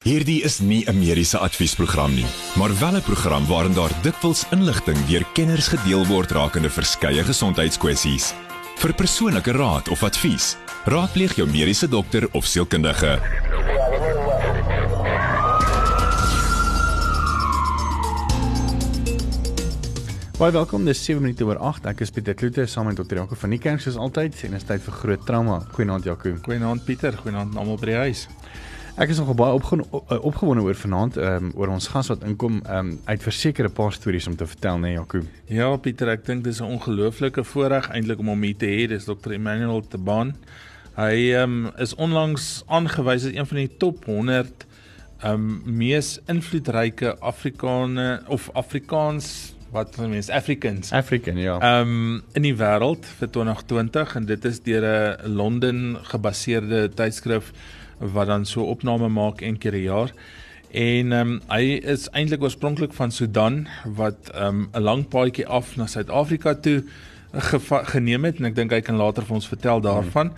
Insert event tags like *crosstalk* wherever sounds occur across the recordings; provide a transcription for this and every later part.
Hierdie is nie 'n mediese adviesprogram nie, maar wel 'n program waarin daar dikwels inligting deur kenners gedeel word rakende verskeie gesondheidskwessies. Vir persoonlike raad of advies, raadpleeg jou mediese dokter of sielkundige. Baie welkom, dis 7 minute oor 8. Ek is Pieter Kloete saam met Dr. Jaco van die kerk soos altyd en is tyd vir groot trauma. Goeienaand Jaco. Goeienaand Pieter, goeienaand almal by die huis. Ek is nogal baie opgewonde opgewonde oor vanaand ehm um, oor ons gas wat inkom ehm um, uit versekerde paar stories om te vertel, né, nee, Jaco? Ja, Pieter, ek dink dis 'n ongelooflike voorreg eintlik om hom hier te hê. Dis Dr. Emmanuel Taban. Hy ehm um, is onlangs aangewys as een van die top 100 ehm um, mees invloedryke Afrikane of Afrikaans wat mense Africans African ja. Ehm um, in die wêreld vir 2020 en dit is deur 'n Londen gebaseerde tydskrif wat dan so opname maak een keer 'n jaar. En ehm um, hy is eintlik oorspronklik van Sudan wat ehm um, 'n lang paadjie af na Suid-Afrika toe geneem het en ek dink hy kan later vir ons vertel daarvan. Hmm.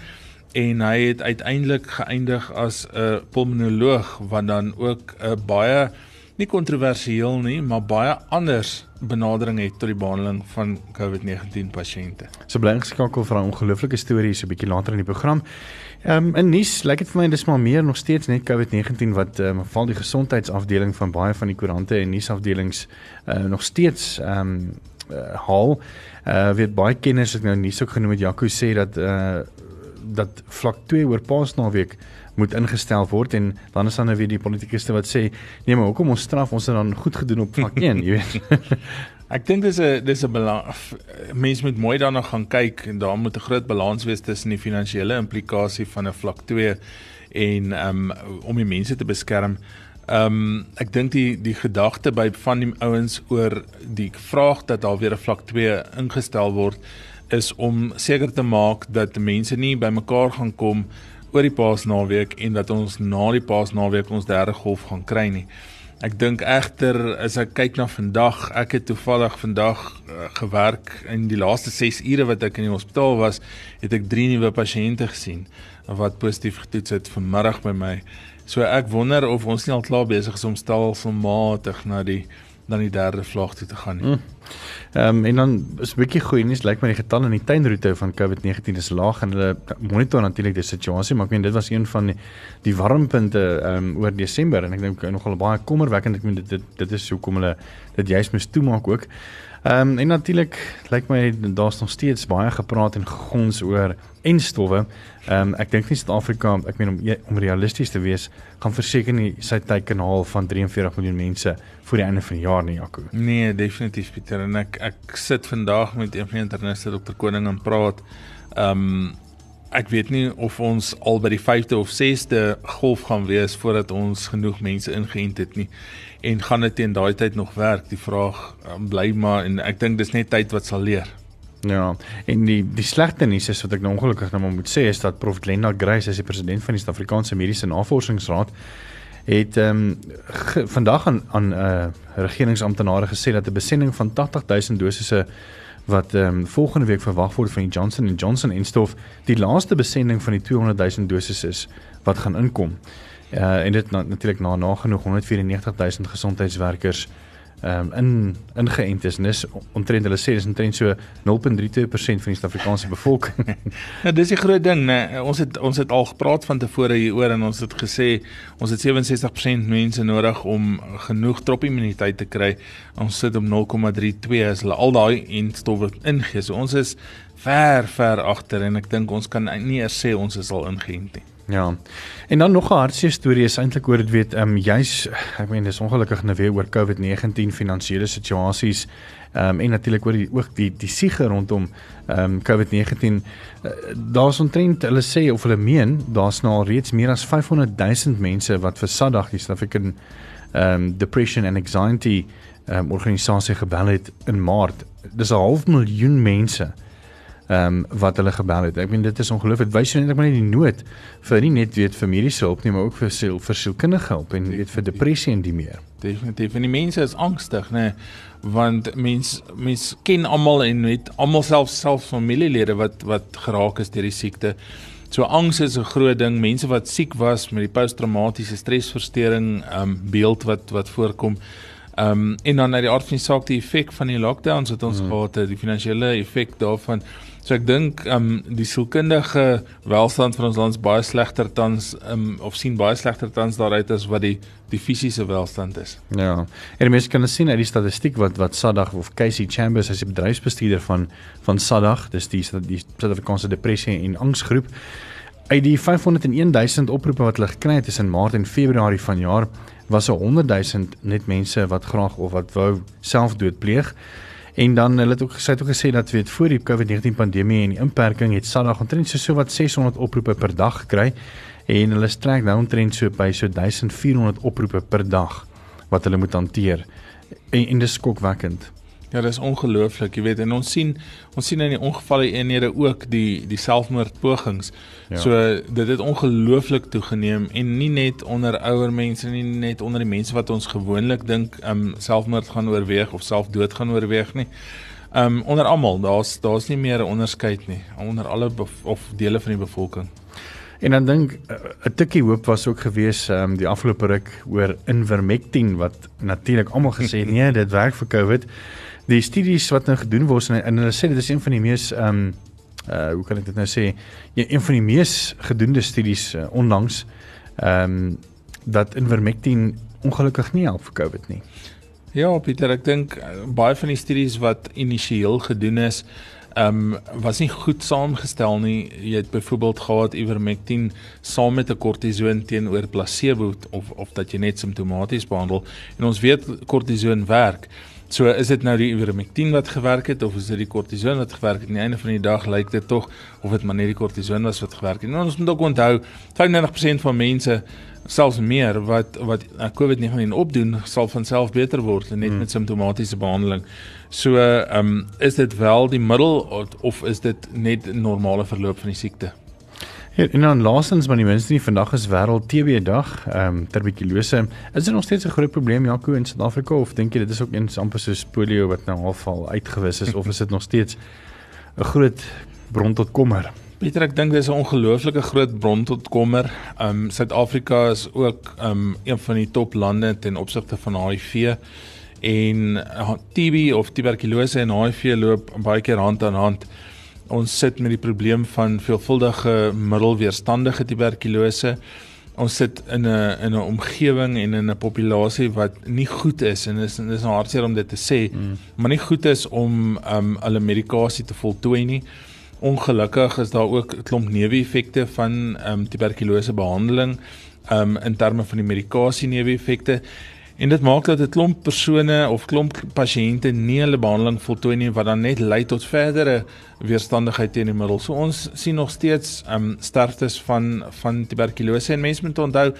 En hy het uiteindelik geëindig as 'n uh, pulmonoloog wat dan ook 'n uh, baie nie kontroversieel nie, maar baie anders benadering het tot die behandeling van COVID-19 pasiënte. So bly geskakel vir 'n ongelooflike storie so 'n bietjie later in die program. Ehm um, in nuus, lyk dit vir my dis maar meer nog steeds net COVID-19 wat ehm um, val die gesondheidsafdeling van baie van die koerante en nuusafdelings uh, nog steeds ehm um, uh, haal. Uh weet baie kenners het nou nuus ook genoem met Jaco sê dat uh dat vlak 2 oor Paasnaweek moet ingestel word en dan is dan nou weer die politikuste wat sê nee maar hoekom ons straf ons het dan goed gedoen op vlak 1 *laughs* jy weet Ek dink dis 'n dis 'n mens moet mooi daarna gaan kyk en daar moet 'n groot balans wees tussen die finansiële implikasie van 'n vlak 2 en um om die mense te beskerm. Um ek dink die die gedagte by van die ouens oor die vraag dat daar weer 'n vlak 2 ingestel word is om seker te maak dat mense nie bymekaar gaan kom oor die Paasnaweek en dat ons na die Paasnaweek ons derde golf gaan kry nie. Ek dink egter as ek kyk na vandag, ek het toevallig vandag uh, gewerk in die laaste 6 ure wat ek in die hospitaal was, het ek 3 nuwe pasiënte gesien wat positief getoets het vanmiddag by my. So ek wonder of ons nie al klaar besig is om stelselmatig na die dan die derde vlak toe te gaan nie. Mm. Ehm um, en dan is 'n bietjie goeie nuus, lyk my die getalle in die tuinroete van COVID-19 is laag en hulle monitor natuurlik die situasie, maar ek meen dit was een van die, die warmpunte ehm um, oor Desember en ek dink nogal baie kommerwekkend ek meen dit dit, dit is hoekom hulle dit juist moes toemaak ook. Ehm um, en natuurlik lyk my daar's nog steeds baie gepraat en gegons oor en stowwe. Ehm um, ek dink nie Suid-Afrika, ek meen om om realisties te wees, gaan verseker nie sy teikenhaal van 43 miljoen mense voor die einde van die jaar nie, Jaco. Nee, definitief Pieter en ek ek sit vandag met een van die interniste Dr. Koning en praat. Ehm um, ek weet nie of ons al by die 5de of 6de golf gaan wees voordat ons genoeg mense ingeënt het nie en gaan dit teen daai tyd nog werk? Die vraag um, bly maar en ek dink dis net tyd wat sal leer. Ja, en die die slegte nuus is wat ek nou ongelukkig nou moet sê is dat Prof Glenda Grace, as die president van die Suid-Afrikaanse Mediese Navorsingsraad, het ehm um, vandag aan aan 'n uh, regeringsamptenare gesê dat 'n besending van 80000 dosisse wat ehm um, volgende week verwag word van die Johnson & Johnson en stof die laaste besending van die 200000 dosisse is wat gaan inkom. Uh en dit na, natuurlik na nagenoeg 194000 gesondheidswerkers ehm um, in ingeënt is. Dis omtrent hulle sê dis omtrent so 0.32% van die Suid-Afrikaanse bevolking. ja, *laughs* dis 'n groot ding, né? Ons het ons het al gepraat van tevore hieroor en ons het gesê ons het 67% mense nodig om genoeg tropimmuniteit te kry. Ons sit op 0.32 as hulle al daai instowwe ingee. So ons is ver ver agter en ek dink ons kan nie eers sê ons is al ingeënt nie. Ja. En dan nog 'n hartseer storie is eintlik oor dit weet ehm um, jy's ek meen dis ongelukkig nou weer oor COVID-19 finansiële situasies ehm um, en natuurlik oor die ook die die siege rondom ehm um, COVID-19 uh, daar's ontrent hulle sê of hulle meen daar's nou al reeds meer as 500 000 mense wat vir Sadag die South African ehm um, Depression and Anxiety ehm um, organisasie gebel het in Maart. Dis 'n half miljoen mense ehm um, wat hulle gebel het. Ek meen dit is ongelooflik. Wys jy net ek maar net die nood vir nie net weet vir mediese hulp nie, maar ook vir siel vir sielkundige hulp en weet vir depressie en die meer. Definitief. En die mense is angstig, nê, want mens mens ken almal en weet almal self self familielede wat wat geraak is deur die siekte. So angs is 'n groot ding. Mense wat siek was met die posttraumatiese stresversteuring um beeld wat wat voorkom. Um en dan uit die aard van die saak die effek van die lockdowns wat ons mm. gehad het, die finansiële effek daarvan. So ek dink um die sielkundige welstand van ons land is baie slegter tans um of sien baie slegter tans daaruit as wat die die fisiese welstand is. Ja. En mense kan sien uit die statistiek wat wat Sadag of Casey Chambers as die bedryfsbestuurder van van Sadag, dis die die Suid-Afrikaanse depressie en angsgroep uit die 501 000 oproepe wat hulle gekry het tussen Maart en Februarie vanjaar was 'n 100 000 net mense wat graag of wat wou selfdood pleeg. En dan hulle het ook gesê het ook gesê dat weet voor die COVID-19 pandemie en die inperking het SADAG omtrent so so wat 600 oproepe per dag gekry en hulle strek nou omtrent so by so 1400 oproepe per dag wat hulle moet hanteer. En, en dis skokwekkend. Ja, dis ongelooflik, jy weet, en ons sien ons sien in die ongevalle eenhede ook die die selfmoordpogings. Ja. So dit het ongelooflik toegeneem en nie net onder ouer mense nie, net onder die mense wat ons gewoonlik dink um selfmoord gaan oorweeg of selfdood gaan oorweeg nie. Um onder almal, daar's daar's nie meer 'n onderskeid nie onder alle of dele van die bevolking. En dan dink eh, 'n tikkie hoop was ook gewees um die afgelope ruk oor Invermectin wat natuurlik almal gesê *laughs* nee, dit werk vir COVID die studies wat nou gedoen word en, en hulle sê dit is een van die mees ehm um, uh hoe kan ek dit nou sê ja, een van die mees gedoende studies uh, onlangs ehm um, dat Invermectin ongelukkig nie help vir COVID nie. Ja, Pieter, ek dink uh, baie van die studies wat initieel gedoen is ehm um, was nie goed saamgestel nie. Jy het byvoorbeeld gehad Ivermectin saam met 'n kortison teenoor placebo of of dat jy net simptomaties behandel en ons weet kortison werk. So is dit nou die ivermectin wat gewerk het of is dit die kortison wat gewerk het? Aan die einde van die dag lyk dit tog of dit maar net die kortison was wat gewerk het. En ons moet ook onthou 95% van mense selfs meer wat wat uh, COVID-19 opdoen sal van self beter word net hmm. met simptomatiese behandeling. So ehm um, is dit wel die middel of is dit net normale verloop van die siekte? Ja, en dan laastens maar die minste nie vandag is wêreld TB dag, ehm um, tuberkulose. Is dit nog steeds 'n groot probleem Jaco in Suid-Afrika of dink jy dit is ook eens amper soos polio wat nou halfval uitgewis is of is dit nog steeds 'n groot bron tot kommer? Pieter, ek dink dis 'n ongelooflike groot bron tot kommer. Ehm um, Suid-Afrika is ook ehm um, een van die top lande ten opsigte van HIV en uh, TB of tuberkulose en HIV loop baie keer hand aan hand ons sit met die probleem van veelvuldige middelweerstandige tuberkulose. Ons sit in 'n in 'n omgewing en in 'n populasie wat nie goed is en dis dis nou hartseer om dit te sê, mm. maar nie goed is om um hulle medikasie te voltooi nie. Ongelukkig is daar ook 'n klomp neeweffekte van um tuberkulose behandeling um in terme van die medikasie neeweffekte En dit maak dat 'n klomp persone of klomp pasiënte nie hulle behandeling voltooi nie wat dan net lei tot verdere weerstandigheid teen die middel. So ons sien nog steeds um sterftes van van tuberkulose en mense moet onthou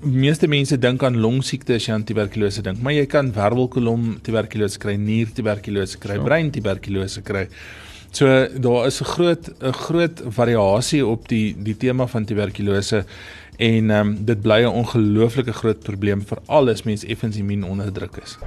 meeste mense dink aan longsiekte as jy aan tuberkulose dink, maar jy kan wervelkolom tuberkulose kry, nier tuberkulose kry, brein tuberkulose kry. So daar is 'n groot 'n groot variasie op die die tema van tuberkulose en ehm um, dit bly 'n ongelooflike groot probleem vir alles mense effens immuun onderdruk is.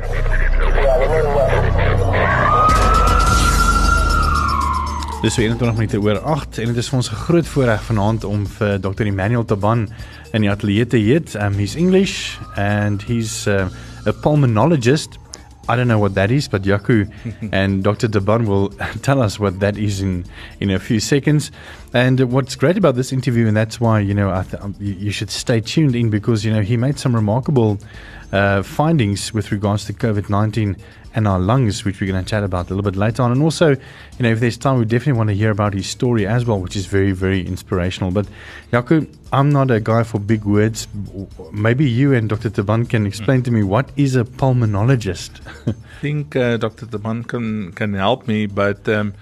Dis weer net nog minute oor 8 en dit is vir ons 'n groot voorreg vanaand om vir Dr. Emmanuel Taban in die ateljee te hê. Um he's English and he's uh, a pulmonologist I don't know what that is, but Jaco *laughs* and Dr. Taban will *laughs* tell us what that is in, in a few seconds. And what's great about this interview, and that's why you know th- um, you should stay tuned in because you know he made some remarkable uh, findings with regards to COVID nineteen and our lungs, which we're going to chat about a little bit later on. And also, you know, if there's time, we definitely want to hear about his story as well, which is very, very inspirational. But Jaco, I'm not a guy for big words. Maybe you and Dr. Taban can explain to me what is a pulmonologist. *laughs* I think uh, Dr. Taban can can help me, but. Um,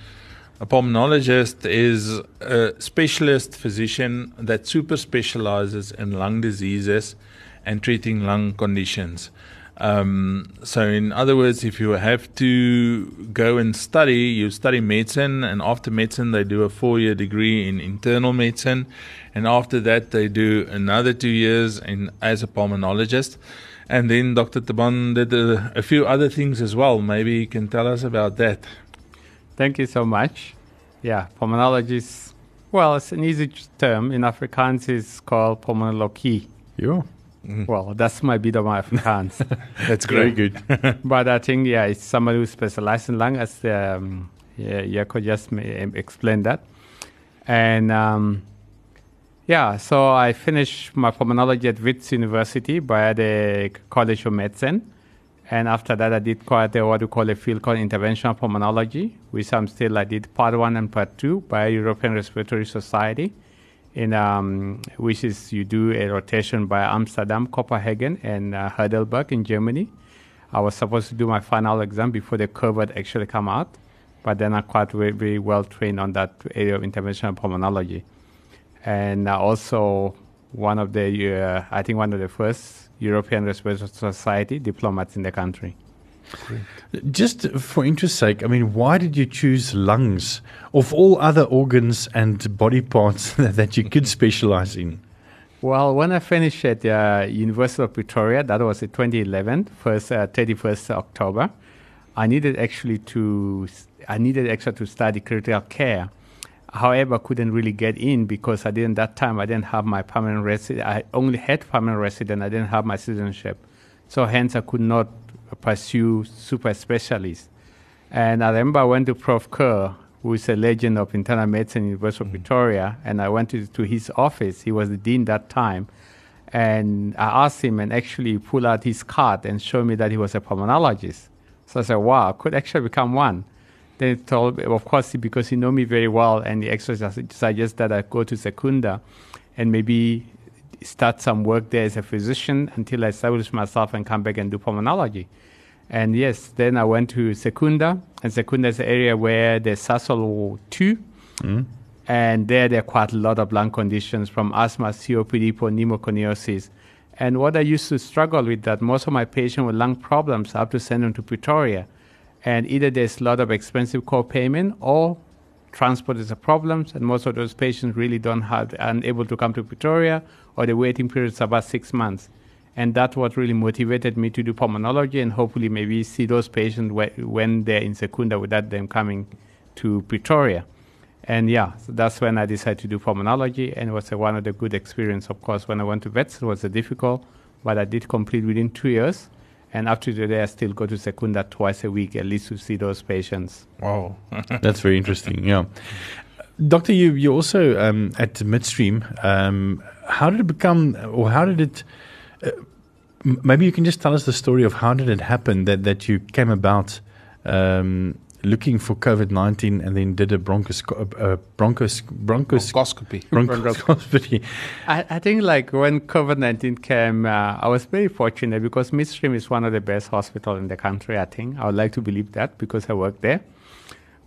a pulmonologist is a specialist physician that super specializes in lung diseases and treating lung conditions. Um, so, in other words, if you have to go and study, you study medicine, and after medicine, they do a four year degree in internal medicine, and after that, they do another two years in, as a pulmonologist. And then Dr. Taban did a, a few other things as well. Maybe you can tell us about that. Thank you so much. Yeah, pulmonology is Well, it's an easy term. In Afrikaans, it's called pulmonologie. Yeah. Mm. Well, *laughs* that's my bit of my Afrikaans. That's Very good. *laughs* but I think, yeah, it's somebody who specializes in lung, as um, yeah, Jaco just ma- explained that. And um, yeah, so I finished my pulmonology at Wits University by the College of Medicine. And after that, I did quite a, what we call a field called interventional pulmonology, which I'm still, I did part one and part two by European Respiratory Society, in um, which is you do a rotation by Amsterdam, Copenhagen, and uh, Heidelberg in Germany. I was supposed to do my final exam before the COVID actually come out, but then I quite very, very well trained on that area of interventional pulmonology and uh, also one of the, uh, I think one of the first European Respiratory Society diplomats in the country. Just for interest sake, I mean, why did you choose lungs of all other organs and body parts *laughs* that you could specialize in? Well, when I finished at uh, University of Pretoria, that was in 2011, first uh, 31st October, I needed actually to, I needed actually to study critical care. However, I couldn't really get in because I didn't that time. I didn't have my permanent resident. I only had permanent resident. I didn't have my citizenship, so hence I could not pursue super specialist. And I remember I went to Prof. Kerr, who is a legend of internal medicine in University of mm. Pretoria, and I went to, to his office. He was the dean that time. And I asked him and actually pull out his card and show me that he was a pulmonologist. So I said, wow, I could actually become one. Then he told me, of course, because he knew me very well, and he actually suggested that I go to Secunda and maybe start some work there as a physician until I establish myself and come back and do pulmonology. And yes, then I went to Secunda, and Secunda is an area where there's SASOL 2, mm. and there there are quite a lot of lung conditions from asthma, COPD, pneumoconiosis. And what I used to struggle with that most of my patients with lung problems, I have to send them to Pretoria. And either there's a lot of expensive co-payment or transport is a problem, and most of those patients really don't have, and able to come to Pretoria, or the waiting period is about six months. And that's what really motivated me to do pulmonology and hopefully maybe see those patients whe- when they're in Secunda without them coming to Pretoria. And yeah, so that's when I decided to do pulmonology, and it was a, one of the good experience. Of course, when I went to Wits, it was a difficult, but I did complete within two years. And after today, I still go to Secunda twice a week, at least to see those patients. Wow. *laughs* That's very interesting. Yeah, Doctor, you you also um, at Midstream. Um, how did it become, or how did it? Uh, maybe you can just tell us the story of how did it happen that that you came about um, looking for COVID nineteen and then did a bronchos uh, bronchos bronchos Bronchoscopy. bronchoscopy. I, I think like when COVID nineteen came, uh, I was very fortunate because Midstream is one of the best hospitals in the country. I think I would like to believe that because I work there.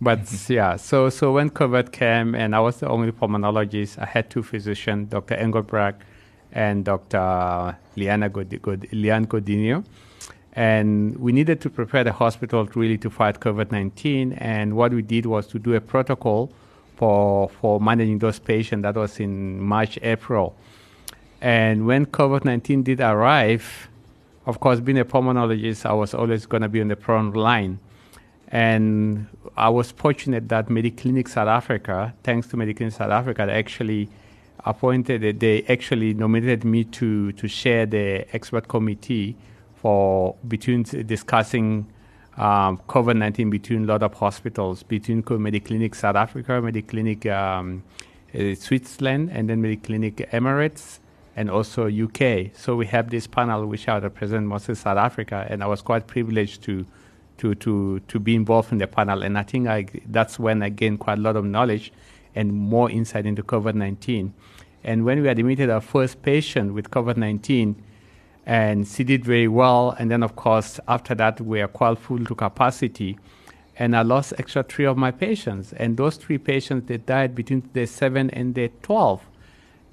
But yeah, so so when COVID came and I was the only pulmonologist, I had two physicians, Dr. Engelbrecht and Dr. Liana God- God- Lian Godinho. And we needed to prepare the hospital really to fight COVID 19. And what we did was to do a protocol for, for managing those patients. That was in March, April. And when COVID 19 did arrive, of course, being a pulmonologist, I was always going to be on the front line. And I was fortunate that Mediclinic South Africa, thanks to Mediclinic South Africa, actually appointed, they actually nominated me to, to share the expert committee for between discussing um, COVID 19 between a lot of hospitals, between Mediclinic South Africa, Mediclinic um, uh, Switzerland, and then Mediclinic Emirates, and also UK. So we have this panel which I represent mostly South Africa, and I was quite privileged to to to to be involved in the panel. And I think I that's when I gained quite a lot of knowledge and more insight into COVID nineteen. And when we admitted our first patient with COVID nineteen, and she did very well. And then, of course, after that, we are quite full to capacity. And I lost extra three of my patients. And those three patients, they died between day 7 and day 12.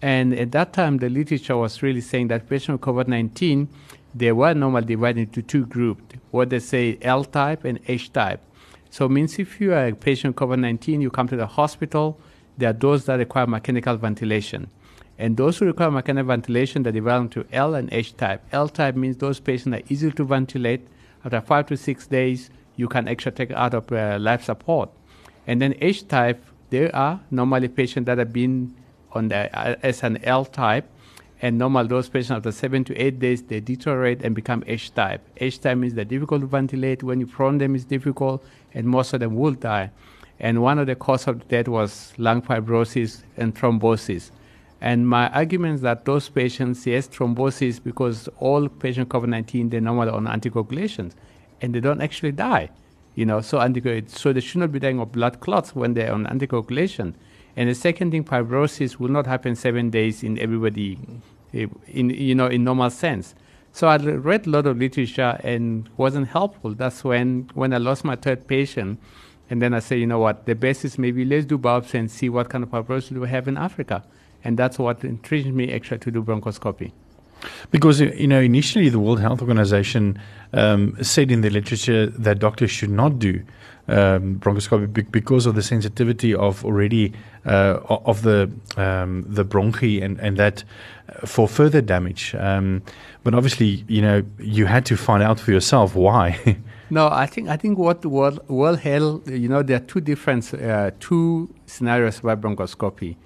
And at that time, the literature was really saying that patients with COVID 19, they were normally divided into two groups, what they say L type and H type. So it means if you are a patient with COVID 19, you come to the hospital, there are those that require mechanical ventilation. And those who require mechanical ventilation, they develop to L and H type. L type means those patients are easy to ventilate. After five to six days, you can actually take out of uh, life support. And then H type, There are normally patients that have been on the uh, as an L type, and normal those patients after seven to eight days they deteriorate and become H type. H type means they're difficult to ventilate. When you prone them, it's difficult, and most of them will die. And one of the cause of death was lung fibrosis and thrombosis. And my argument is that those patients, yes, thrombosis, because all patients COVID-19, they're normally on anticoagulations, and they don't actually die. You know, so anticoagulation, so they should not be dying of blood clots when they're on anticoagulation. And the second thing, fibrosis will not happen seven days in everybody, eh, in you know, in normal sense. So I read a lot of literature and wasn't helpful. That's when when I lost my third patient, and then I say, you know what, the best is maybe let's do biopsy and see what kind of fibrosis we have in Africa, and that's what intrigued me actually to do bronchoscopy. Because you know, initially the World Health Organization um, said in the literature that doctors should not do um, bronchoscopy because of the sensitivity of already uh, of the um, the bronchi and and that uh, for further damage. Um, but obviously, you know, you had to find out for yourself why. *laughs* no, I think I think what World, World Health, you know, there are two different uh, two scenarios about bronchoscopy.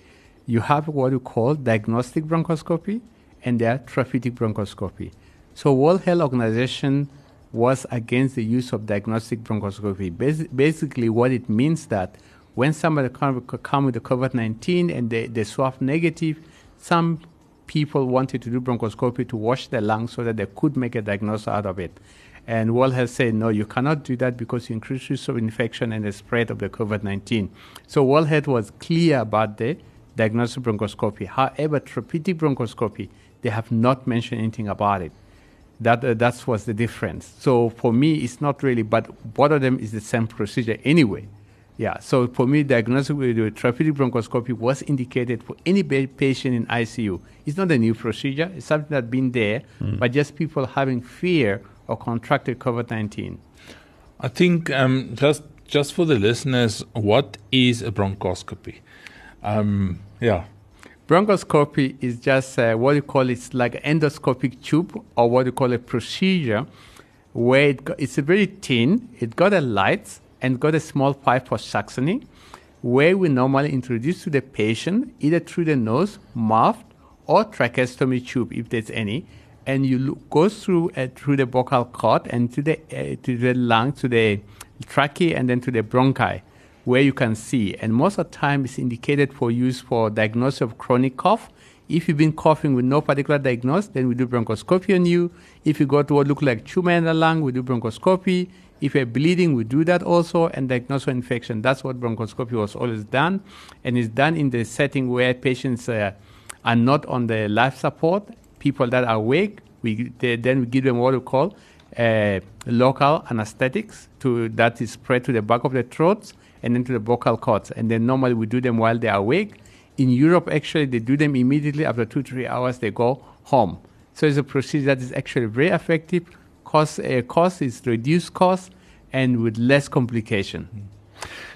You have what you call diagnostic bronchoscopy and their therapeutic bronchoscopy. So World Health Organization was against the use of diagnostic bronchoscopy. Bas- basically, what it means that when somebody come, come with the COVID-19 and they, they swab negative, some people wanted to do bronchoscopy to wash their lungs so that they could make a diagnosis out of it. And World Health said, no, you cannot do that because you increase risk of infection and the spread of the COVID-19. So World Health was clear about the diagnostic bronchoscopy. However, therapeutic bronchoscopy, they have not mentioned anything about it. That uh, that was the difference. So for me, it's not really, but both of them is the same procedure anyway. Yeah. So for me, diagnostic with therapeutic bronchoscopy was indicated for any patient in ICU. It's not a new procedure. It's something that's been there, mm. but just people having fear of contracted COVID-19. I think um, just just for the listeners, what is a bronchoscopy? Um, yeah. Bronchoscopy is just uh, what you call it's like an endoscopic tube or what you call a procedure where it it's a very thin, it got a light and got a small pipe for suctioning where we normally introduce to the patient either through the nose, mouth, or tracheostomy tube if there's any, and you look, go through uh, through the vocal cord and to the uh, to the lung, to the trachea, and then to the bronchi where you can see. And most of the time, it's indicated for use for diagnosis of chronic cough. If you've been coughing with no particular diagnosis, then we do bronchoscopy on you. If you got what look like tumor in the lung, we do bronchoscopy. If you're bleeding, we do that also and diagnose infection. That's what bronchoscopy was always done. And it's done in the setting where patients uh, are not on the life support, people that are awake. We, they, then we give them what we call uh, local anesthetics to, that is spread to the back of the throats and then to the vocal cords. And then normally we do them while they're awake. In Europe, actually, they do them immediately after two, three hours, they go home. So it's a procedure that is actually very effective. Cost, uh, cost is reduced cost and with less complication.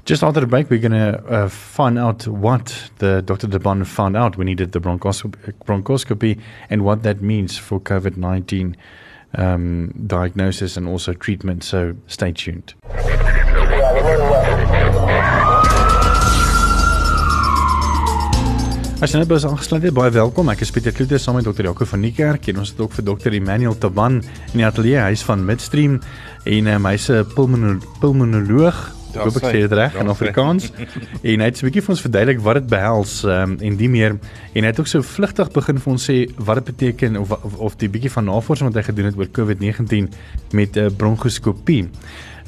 Just after the break, we're going to uh, find out what the Dr. Taban found out when he did the bronchoscopy, bronchoscopy and what that means for COVID 19 um, diagnosis and also treatment. So stay tuned. As jy nou bes aangesluit het, baie welkom. Ek is Pieter Kloete saam met Dr. Jaco van Niekerk en ons het ook vir Dr. Emmanuel Taban in die ateljee. Hy's van Midstream en um, hy's 'n pulmonoloog. Ek hoop ek sê dit reg in Afrikaans. *laughs* en hy het 'n bietjie vir ons verduidelik wat dit behels um, en die meer en hy het ook so vlugtig begin vir ons sê wat dit beteken of of, of die bietjie van navorsing wat hy gedoen het oor COVID-19 met 'n uh, bronkoskopie.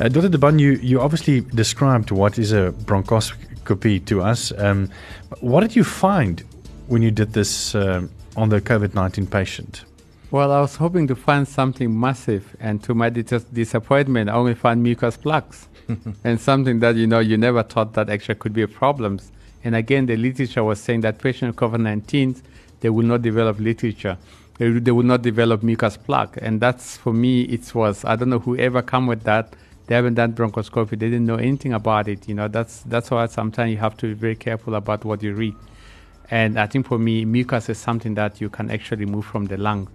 Uh, Dr. Taban, you you obviously described what is a bronchoscopy copy to us. Um, what did you find when you did this uh, on the COVID 19 patient? Well, I was hoping to find something massive, and to my dis- disappointment, I only found mucus plugs *laughs* and something that you know you never thought that actually could be a problem. And again, the literature was saying that patients with COVID 19 they will not develop literature. They, they will not develop mucus plug, and that's for me. It was I don't know whoever come with that they haven't done bronchoscopy. They didn't know anything about it. You know, that's that's why sometimes you have to be very careful about what you read. And I think for me, mucus is something that you can actually move from the lung.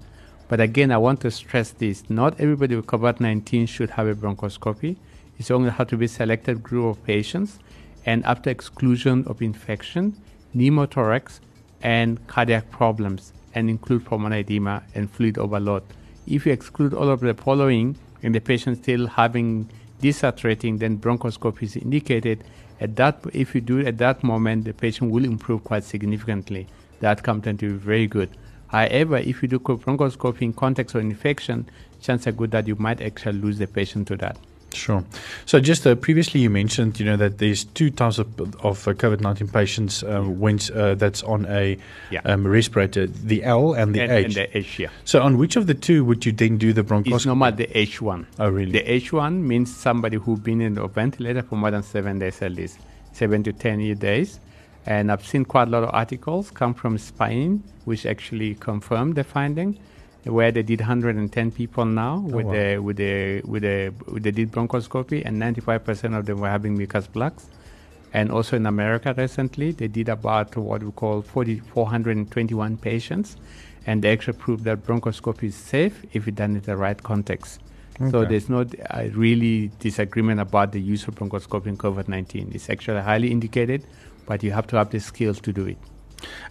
But again, I want to stress this: not everybody with COVID-19 should have a bronchoscopy. It's only have to be selected group of patients. and after exclusion of infection, pneumothorax, and cardiac problems, and include pulmonary edema and fluid overload. If you exclude all of the following and the patient still having desaturating, then bronchoscopy is indicated. At that, if you do it at that moment, the patient will improve quite significantly. The outcome tend to be very good. However, if you do bronchoscopy in context of infection, chances are good that you might actually lose the patient to that. Sure. So just uh, previously you mentioned, you know, that there's two types of, of uh, COVID-19 patients uh, when uh, that's on a Yeah. um, respirator, the L and the and, H. and the H, yeah. so on which of the two would you then do the bronchoscopy? It's normal the H1. Oh, really? The H1 means somebody who's been in a ventilator for more than seven days at least, seven to 10 days. And I've seen quite a lot of articles come from Spain, which actually confirm the finding, where they did 110 people now with wow. the with the with the with the did bronchoscopy, and 95% of them were having mucus plugs. And also in America recently, they did about what we call 40, 421 patients, and they actually proved that bronchoscopy is safe if it's done in the right context. So there's no uh, really disagreement about the use of bronchoscopy in COVID-19. It's actually highly indicated, but you have to have the skills to do it.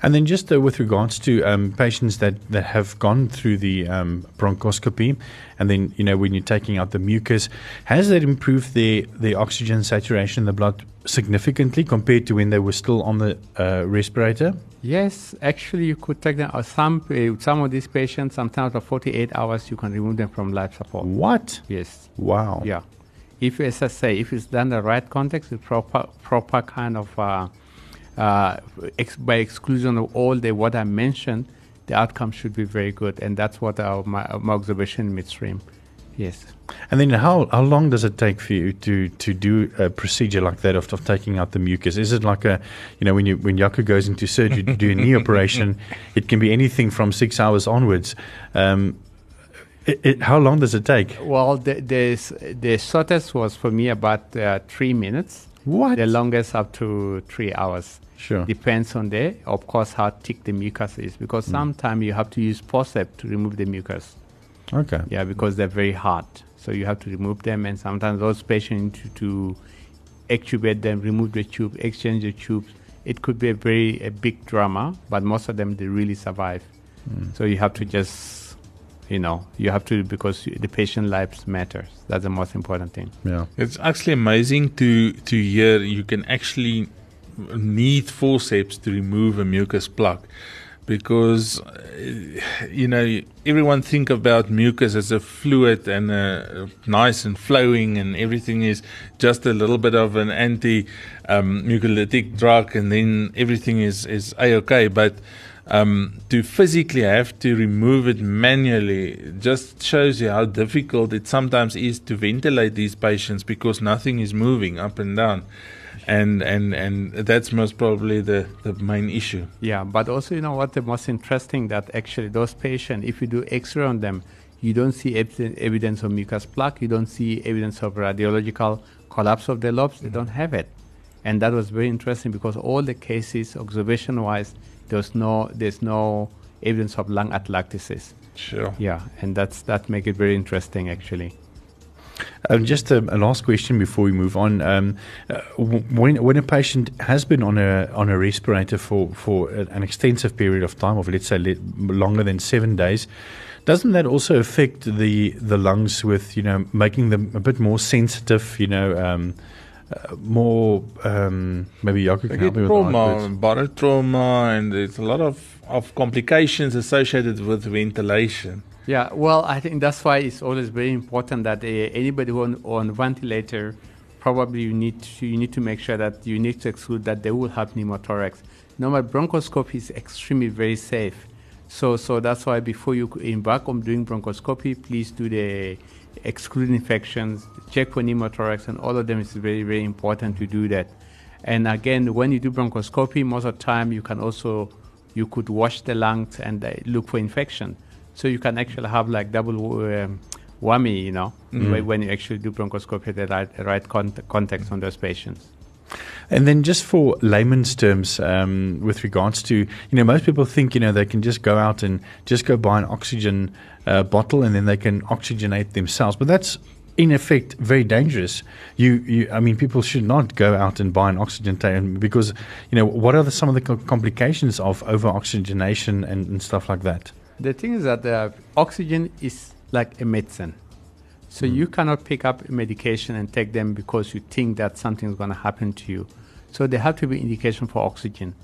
And then just uh, with regards to um, patients that, that have gone through the um, bronchoscopy, and then you know when you're taking out the mucus, has that improved their their oxygen saturation in the blood significantly compared to when they were still on the uh, respirator? Yes, actually, you could take them. Uh, some uh, some of these patients, sometimes after 48 hours, you can remove them from life support. What? Yes. Wow. Yeah. If, as I say, if it's done the right context the proper, proper kind of, uh, ex- by exclusion of all the what I mentioned, the outcome should be very good, and that's what our my, my observation midstream. Yes. And then how how long does it take for you to to do a procedure like that of, of taking out the mucus? Is it like a you know when you when Jaco goes into surgery to do a knee operation, *laughs* it can be anything from six hours onwards. Um, it, it, how long does it take? Well, the the, the shortest was for me about uh, three minutes. What? The longest up to three hours. Sure. Depends on the, of course, how thick the mucus is, because mm. sometimes you have to use forceps to remove the mucus. Okay. Yeah, because they're very hard. So you have to remove them, and sometimes those patients to, to extubate them, remove the tube, exchange the tubes. It could be a very a big drama, but most of them they really survive. Mm. So you have to just, you know, you have to because the patient lives matters. That's the most important thing. Yeah. It's actually amazing to to hear you can actually need forceps to remove a mucus plug because uh, you know everyone think about mucus as a fluid and uh, nice and flowing and everything is just a little bit of an anti um, mucolytic drug and then everything is is a okay but um, to physically have to remove it manually just shows you how difficult it sometimes is to ventilate these patients because nothing is moving up and down and and and that's most probably the the main issue Yeah, but also, you know what, the most interesting that actually those patients, if you do X-ray on them, you don't see ev- evidence of mucus plug, you don't see evidence of radiological collapse of the lobes, they mm. don't have it. And that was very interesting because all the cases, observation-wise, there's no, there's no evidence of lung atelectasis. sure Yeah, and that's, that make it very interesting actually. Um, just a, a last question before we move on. Um, uh, when when a patient has been on a on a respirator for for an extensive period of time, of let's say le- longer than seven days, doesn't that also affect the the lungs with you know making them a bit more sensitive? You know. Um, uh, more um, maybe Jaco can help me with trauma, words. body trauma, and there's a lot of, of complications associated with ventilation. Yeah, well, I think that's why it's always very important that uh, anybody on, on ventilator, probably you need to you need to make sure that you need to exclude that they will have pneumothorax. Normal bronchoscopy is extremely very safe, so so that's why before you embark on doing bronchoscopy, please do the exclude infections, check for pneumothorax, and all of them is very very important to do that. And again, when you do bronchoscopy, most of the time you can also you could wash the lungs and uh, look for infection. So you can actually have like double um, whammy, you know, when- when you actually do bronchoscopy at the right, right con- context on those patients. And then just for layman's terms, um, with regards to, you know, most people think, you know, they can just go out and just go buy an oxygen uh, bottle and then they can oxygenate themselves. But that's in effect very dangerous. You, you, I mean, people should not go out and buy an oxygen tank because, you know, what are the, some of the complications of over oxygenation and, and, stuff like that? The thing is that uh, oxygen is like a medicine. So mm. you cannot pick up a medication and take them because you think that something's going to happen to you. So there have to be indication for oxygen.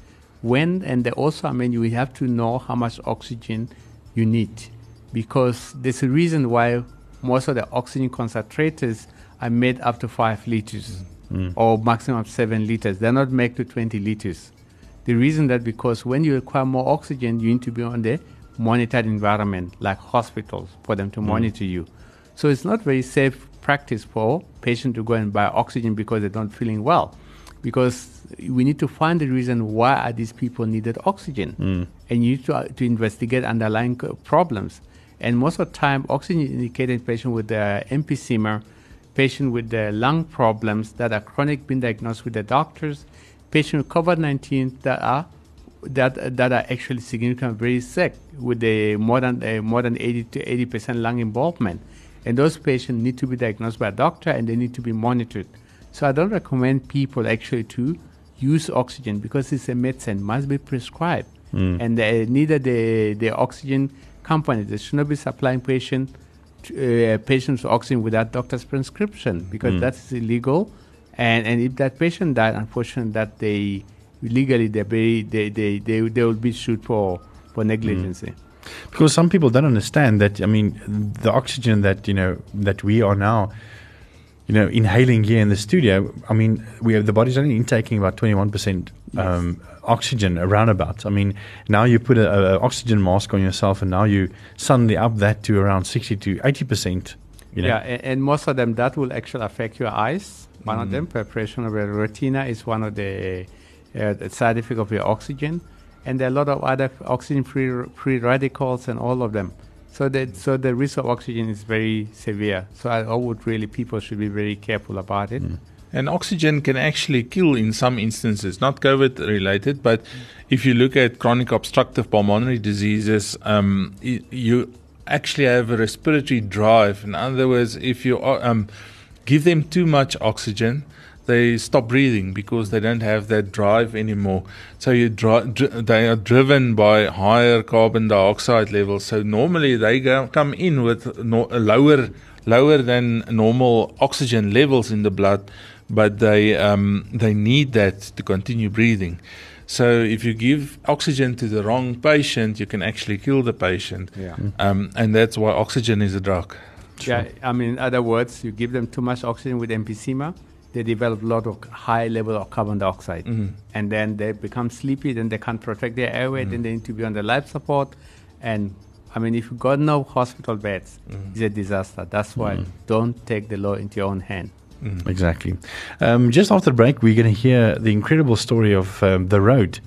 When and also, I mean, you have to know how much oxygen you need because there's a reason why most of the oxygen concentrators are made up to five liters mm. or maximum seven liters. They're not made to 20 liters. The reason that because when you require more oxygen, you need to be on the monitored environment like hospitals for them to mm. monitor you. So it's not very safe practice for patients to go and buy oxygen because they're not feeling well. Because we need to find the reason why are these people needed oxygen, mm. and you need to, uh, to investigate underlying problems. And most of the time, oxygen is indicated in patients with the emphysema, patient with the lung problems that are chronic, been diagnosed with the doctors, patient with COVID-19 that are that that are actually significant, very sick with the more than uh, more than 80 to 80 percent lung involvement, and those patients need to be diagnosed by a doctor and they need to be monitored. So I don't recommend people actually to use oxygen because it's a medicine must be prescribed, mm. and uh, neither the the oxygen companies. They should not be supplying patient, uh, patients oxygen without doctor's prescription because mm. that's illegal. And, and if that patient died, unfortunately, that they legally they be, they, they, they, they will be sued for, for negligence. Mm. Because some people don't understand that. I mean, the oxygen that you know that we are now you know, inhaling here in the studio, I mean, we have the body's only intaking about 21% um, oxygen around about. I mean, now you put a, a, oxygen mask on yourself, and now you suddenly up that to around 60 to 80 percent. You know? Yeah, and, and, most of them that will actually affect your eyes. One mm. of them, preparation of the retina, is one of the, uh, the side effect of your oxygen, and there are a lot of other oxygen-free free radicals and all of them. So that so the risk of oxygen is very severe. So I, I would really people should be very careful about it. Mm. And oxygen can actually kill in some instances, not COVID related, but if you look at chronic obstructive pulmonary diseases, um, you actually have a respiratory drive. In other words, if you um, give them too much oxygen, they stop breathing because they don't have that drive anymore. So you dri- dr- they are driven by higher carbon dioxide levels. So normally they go, come in with no, lower lower than normal oxygen levels in the blood but they um, they need that to continue breathing. So if you give oxygen to the wrong patient, you can actually kill the patient. Yeah. Um, and that's why oxygen is a drug. Yeah, I mean, in other words, you give them too much oxygen with emphysema, they develop a lot of high level of carbon dioxide, mm-hmm. and then they become sleepy. Then they can't protect their airway. Mm-hmm. Then they need to be on the life support, and I mean, if you've got no hospital beds, mm-hmm. it's a disaster. That's why mm-hmm. don't take the law into your own hand. Mm. Exactly. Um, just after the break, we're going to hear the incredible story of um, the road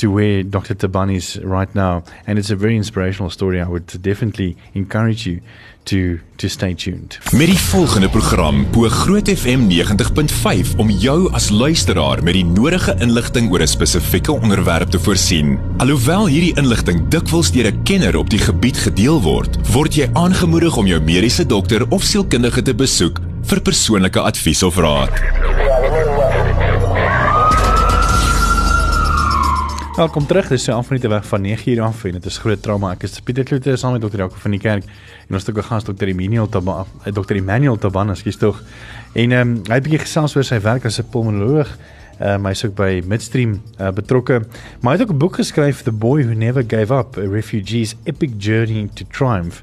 to where Dr. Tabani is right now. And it's a very inspirational story. I would definitely encourage you to to stay tuned. Met die volgende program bo Groot FM 90.5 om jou as luisteraar met die nodige inligting oor 'n spesifieke onderwerp te voorsien. Alhoewel hierdie inligting dikwels deur 'n kenner op die gebied gedeel word, word jy aangemoedig om jou mediese dokter of sielkundige te besoek vir persoonlike advies of raad. Welkom terug. Dis so 'n minute weg van 9:00 af en dit is groot trauma. Ek is Pieter Kloete saam met Dr. Jaco van die kerk en ons het ook 'n gas Dr. Emmanuel Taban, eh, Dr. Emmanuel Taban, ekskuus tog. En ehm um, hy het 'n bietjie gesels oor sy werk as 'n pulmonoloog. Ehm um, hy's ook by Midstream uh, betrokke. Maar hy het ook 'n boek geskryf, The Boy Who Never Gave Up: A Refugee's Epic Journey to Triumph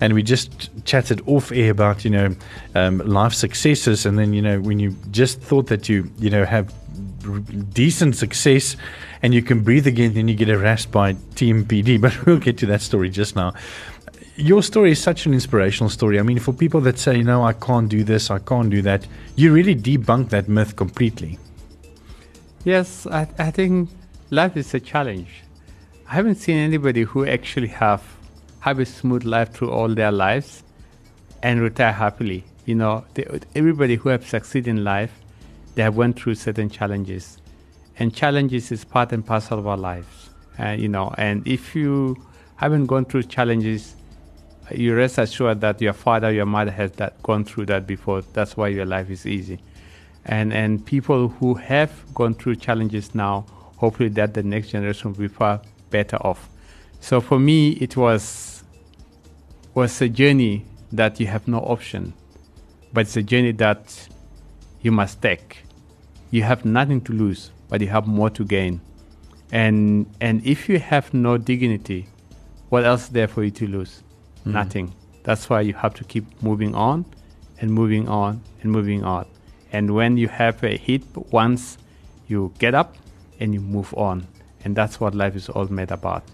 and we just chatted off air about you know um, life successes, and then you know when you just thought that you you know have decent success and you can breathe again, then you get harassed by TMPD. But we'll get to that story just now. Your story is such an inspirational story. I mean, for people that say, no, I can't do this, I can't do that, you really debunk that myth completely. Yes, I, I think life is a challenge. I haven't seen anybody who actually have have a smooth life through all their lives and retire happily. You know, they, everybody who have succeeded in life, they have went through certain challenges, and challenges is part and parcel of our lives. Uh, you know, and if you haven't gone through challenges, you rest assured that your father, your mother has that gone through that before. That's why your life is easy. And and people who have gone through challenges now, hopefully that the next generation will be far better off. So for me, it was was a journey that you have no option, but it's a journey that you must take. You have nothing to lose, but you have more to gain. And and if you have no dignity, what else is there for you to lose? Mm. Nothing. That's why you have to keep moving on and moving on and moving on. And when you have a hit once, you get up and you move on. And that's what life is all made about.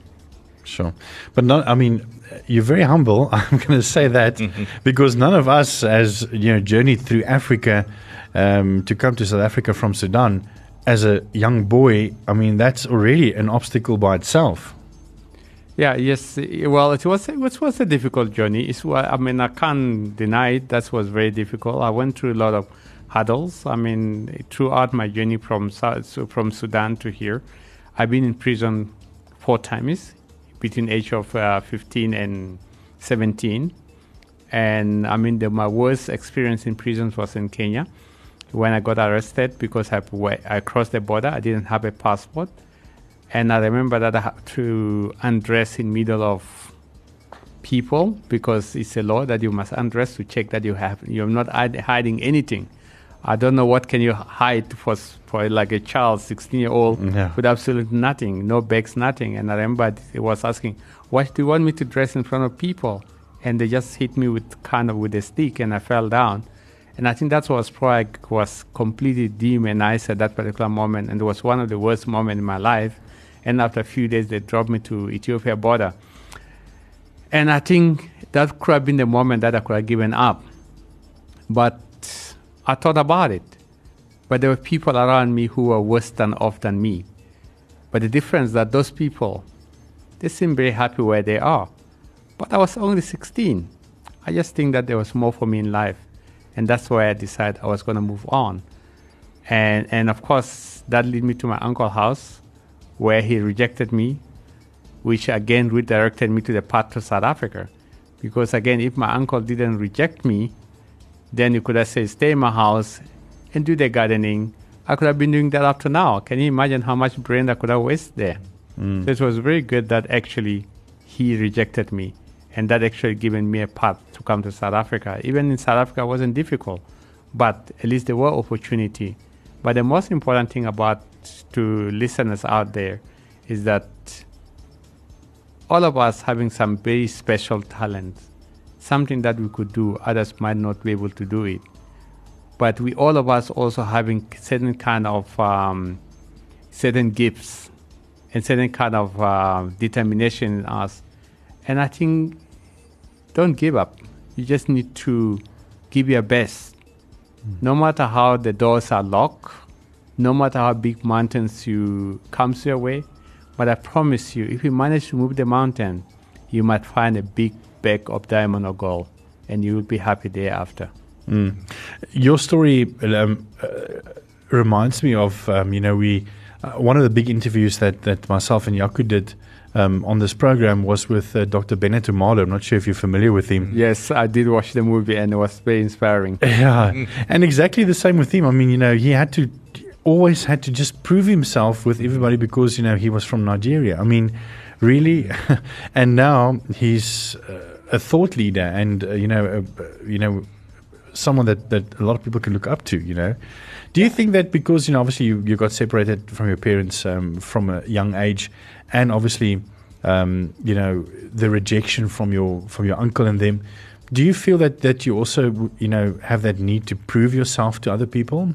Sure. But not, I mean, you're very humble. *laughs* I'm going to say that mm-hmm. *laughs* because none of us has, you know, journeyed through Africa um, to come to South Africa from Sudan as a young boy. I mean, that's already an obstacle by itself. Yeah, yes. Well, it was it was a difficult journey. It's, I mean, I can't deny it. That was very difficult. I went through a lot of hurdles. I mean, throughout my journey from from Sudan to here, I've been in prison four times between age of uh, 15 and 17. And I mean, the, my worst experience in prison was in Kenya when I got arrested because I, I crossed the border. I didn't have a passport and I remember that I had to undress in middle of people because it's a law that you must undress to check that you have you're not hiding anything. I don't know what can you hide for for like a child, 16 year old, yeah. with absolutely nothing, no bags, nothing. And I remember he was asking, "What do you want me to dress in front of people?" And they just hit me with kind of with a stick, and I fell down. And I think that was probably was completely demonized at that particular moment, and it was one of the worst moments in my life and after a few days, they dropped me to Ethiopia border. And I think that could have been the moment that I could have given up. But I thought about it. But there were people around me who were worse than off than me. But the difference that those people, they seem very happy where they are. But I was only 16. I just think that there was more for me in life. And that's why I decided I was going to move on. And, and of course, that led me to my uncle's house where he rejected me, which again redirected me to the path to South Africa. Because again, if my uncle didn't reject me, then you could have said, stay in my house and do the gardening. I could have been doing that up to now. Can you imagine how much brain I could have wasted there? Mm. So it was very good that actually he rejected me. And that actually given me a path to come to South Africa. Even in South Africa, it wasn't difficult, but at least there were opportunity. But the most important thing about to listeners out there is that all of us having some very special talents, something that we could do, others might not be able to do it. But we all of us also having certain kind of um, certain gifts and certain kind of uh, determination in us. And I think don't give up. You just need to give your best. No matter how the doors are locked, no matter how big mountains you comes your way. But I promise you, if you manage to move the mountain, you might find a big bag of diamond or gold, and you will be happy thereafter. Mm. Your story um, uh, reminds me of, um, you know, we uh, one of the big interviews that that myself and Jaco did. Um, on this program was with uh, Dr. Bennet Omalu. I'm not sure if you're familiar with him. Yes, I did watch the movie and it was very inspiring. *laughs* Yeah, and exactly the same with him. I mean, you know, he had to always had to just prove himself with everybody because you know he was from Nigeria. I mean, really, *laughs* and now he's uh, a thought leader and uh, you know, uh, you know, someone that that a lot of people can look up to. You know, do you think that because you know obviously you, you got separated from your parents um, from a young age, and obviously um, you know the rejection from your from your uncle and them. Do you feel that, that you also, you know, have that need to prove yourself to other people?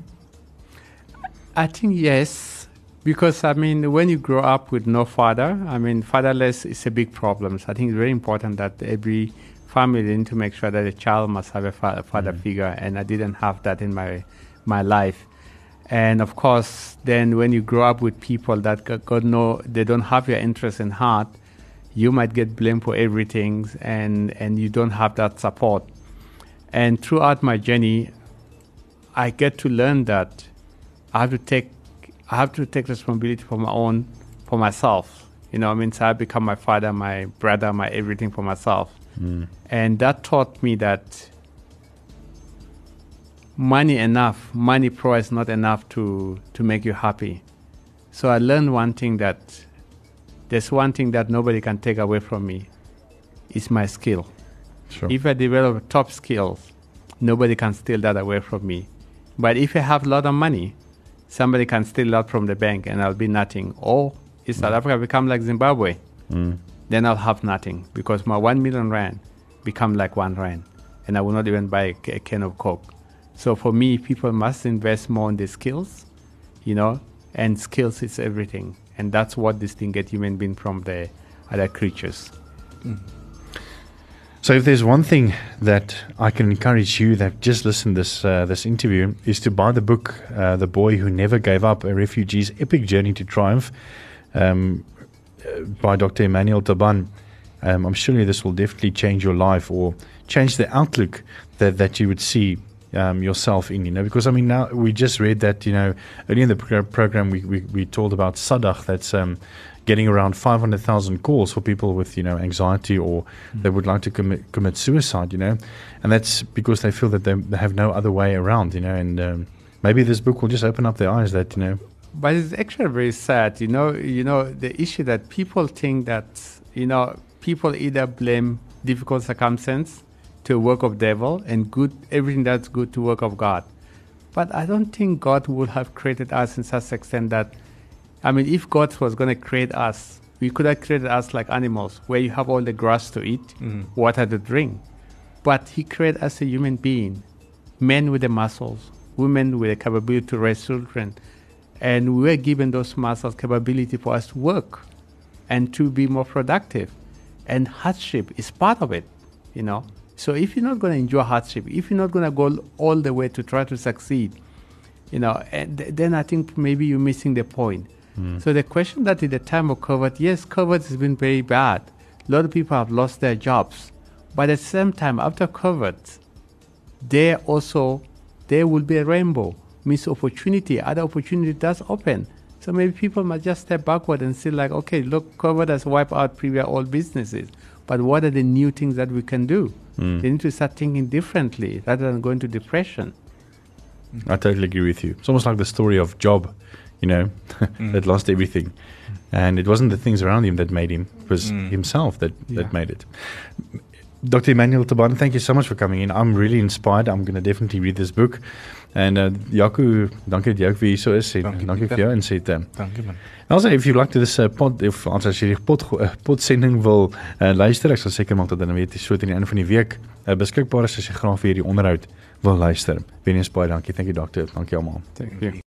I think yes, because I mean, when you grow up with no father, I mean, fatherless is a big problem. So I think it's very important that every family need to make sure that a child must have a father, father mm figure, and I didn't have that in my my life. And of course, then when you grow up with people that God know they don't have your interest in heart, you might get blamed for everything, and and you don't have that support. And throughout my journey, I get to learn that I have to take I have to take responsibility for my own for myself. You know, I mean, so I become my father, my brother, my everything for myself. Mm. And that taught me that money enough, money pro is not enough to, to make you happy. So I learned one thing that there's one thing that nobody can take away from me. It's my skill. Sure. If I develop top skills, nobody can steal that away from me. But if I have a lot of money, somebody can steal that from the bank and I'll be nothing. Or South mm. Africa become like Zimbabwe, mm. Then I'll have nothing because my one million rand become like one rand, and I will not even buy a, can of coke. So for me, people must invest more in the skills, you know, and skills is everything, and that's what distinguishes human being from the other creatures. Mm. So, if there's one thing that I can encourage you that just listen this uh, this interview is to buy the book, uh, "The Boy Who Never Gave Up: A Refugee's Epic Journey to Triumph," um, by Dr. Emmanuel Taban. Um, I'm sure this will definitely change your life or change the outlook that that you would see um, yourself in. You know, because I mean, now we just read that you know earlier in the program we we, we told about SADAG that's um, getting around 500,000 calls for people with you know anxiety or mm. they would like to commit commit suicide you know and that's because they feel that they, they have no other way around you know and um, maybe this book will just open up their eyes that you know but it's actually very sad you know you know the issue that people think that you know people either blame difficult circumstance to work of devil and good everything that's good to work of God but I don't think God would have created us in such extent that I mean, if God was going to create us, we could have created us like animals, where you have all the grass to eat, mm. water to drink. But He created us a human being, men with the muscles, women with the capability to raise children. And we were given those muscles capability for us to work and to be more productive. And hardship is part of it, you know. So if you're not going to enjoy hardship, if you're not going to go all the way to try to succeed, you know, and th- then I think maybe you're missing the point. Mm. So the question that in the time of COVID, yes, COVID has been very bad. A lot of people have lost their jobs. But at the same time, after COVID, there also there will be a rainbow, means opportunity, other opportunity does open. So maybe people might just step backward and say like, okay, look, COVID has wiped out previous old businesses. But what are the new things that we can do? Mm. They need to start thinking differently rather than going to depression. I totally agree with you. It's almost like the story of Job you know, *laughs* mm. that lost everything. And it wasn't the things around him that made him, it was mm. himself that, that yeah. made it. Dr. Emmanuel Taban, thank you so much for coming in. I'm really inspired. I'm going to definitely read this book. En uh Jaco, dankie dat jy ook weer hier so is en dankie, dankie vir jou inset. Dankie man. Also if you like this uh, pod if ons as jy die pod uh, pod sending wil uh, luister, ek sal seker maak dat dan weet jy so teen die einde van die week uh, beskikbaar is as jy graag vir hierdie onderhoud wil luister. Weens baie dankie. Thank you doctor. Dankie almal. Thank you.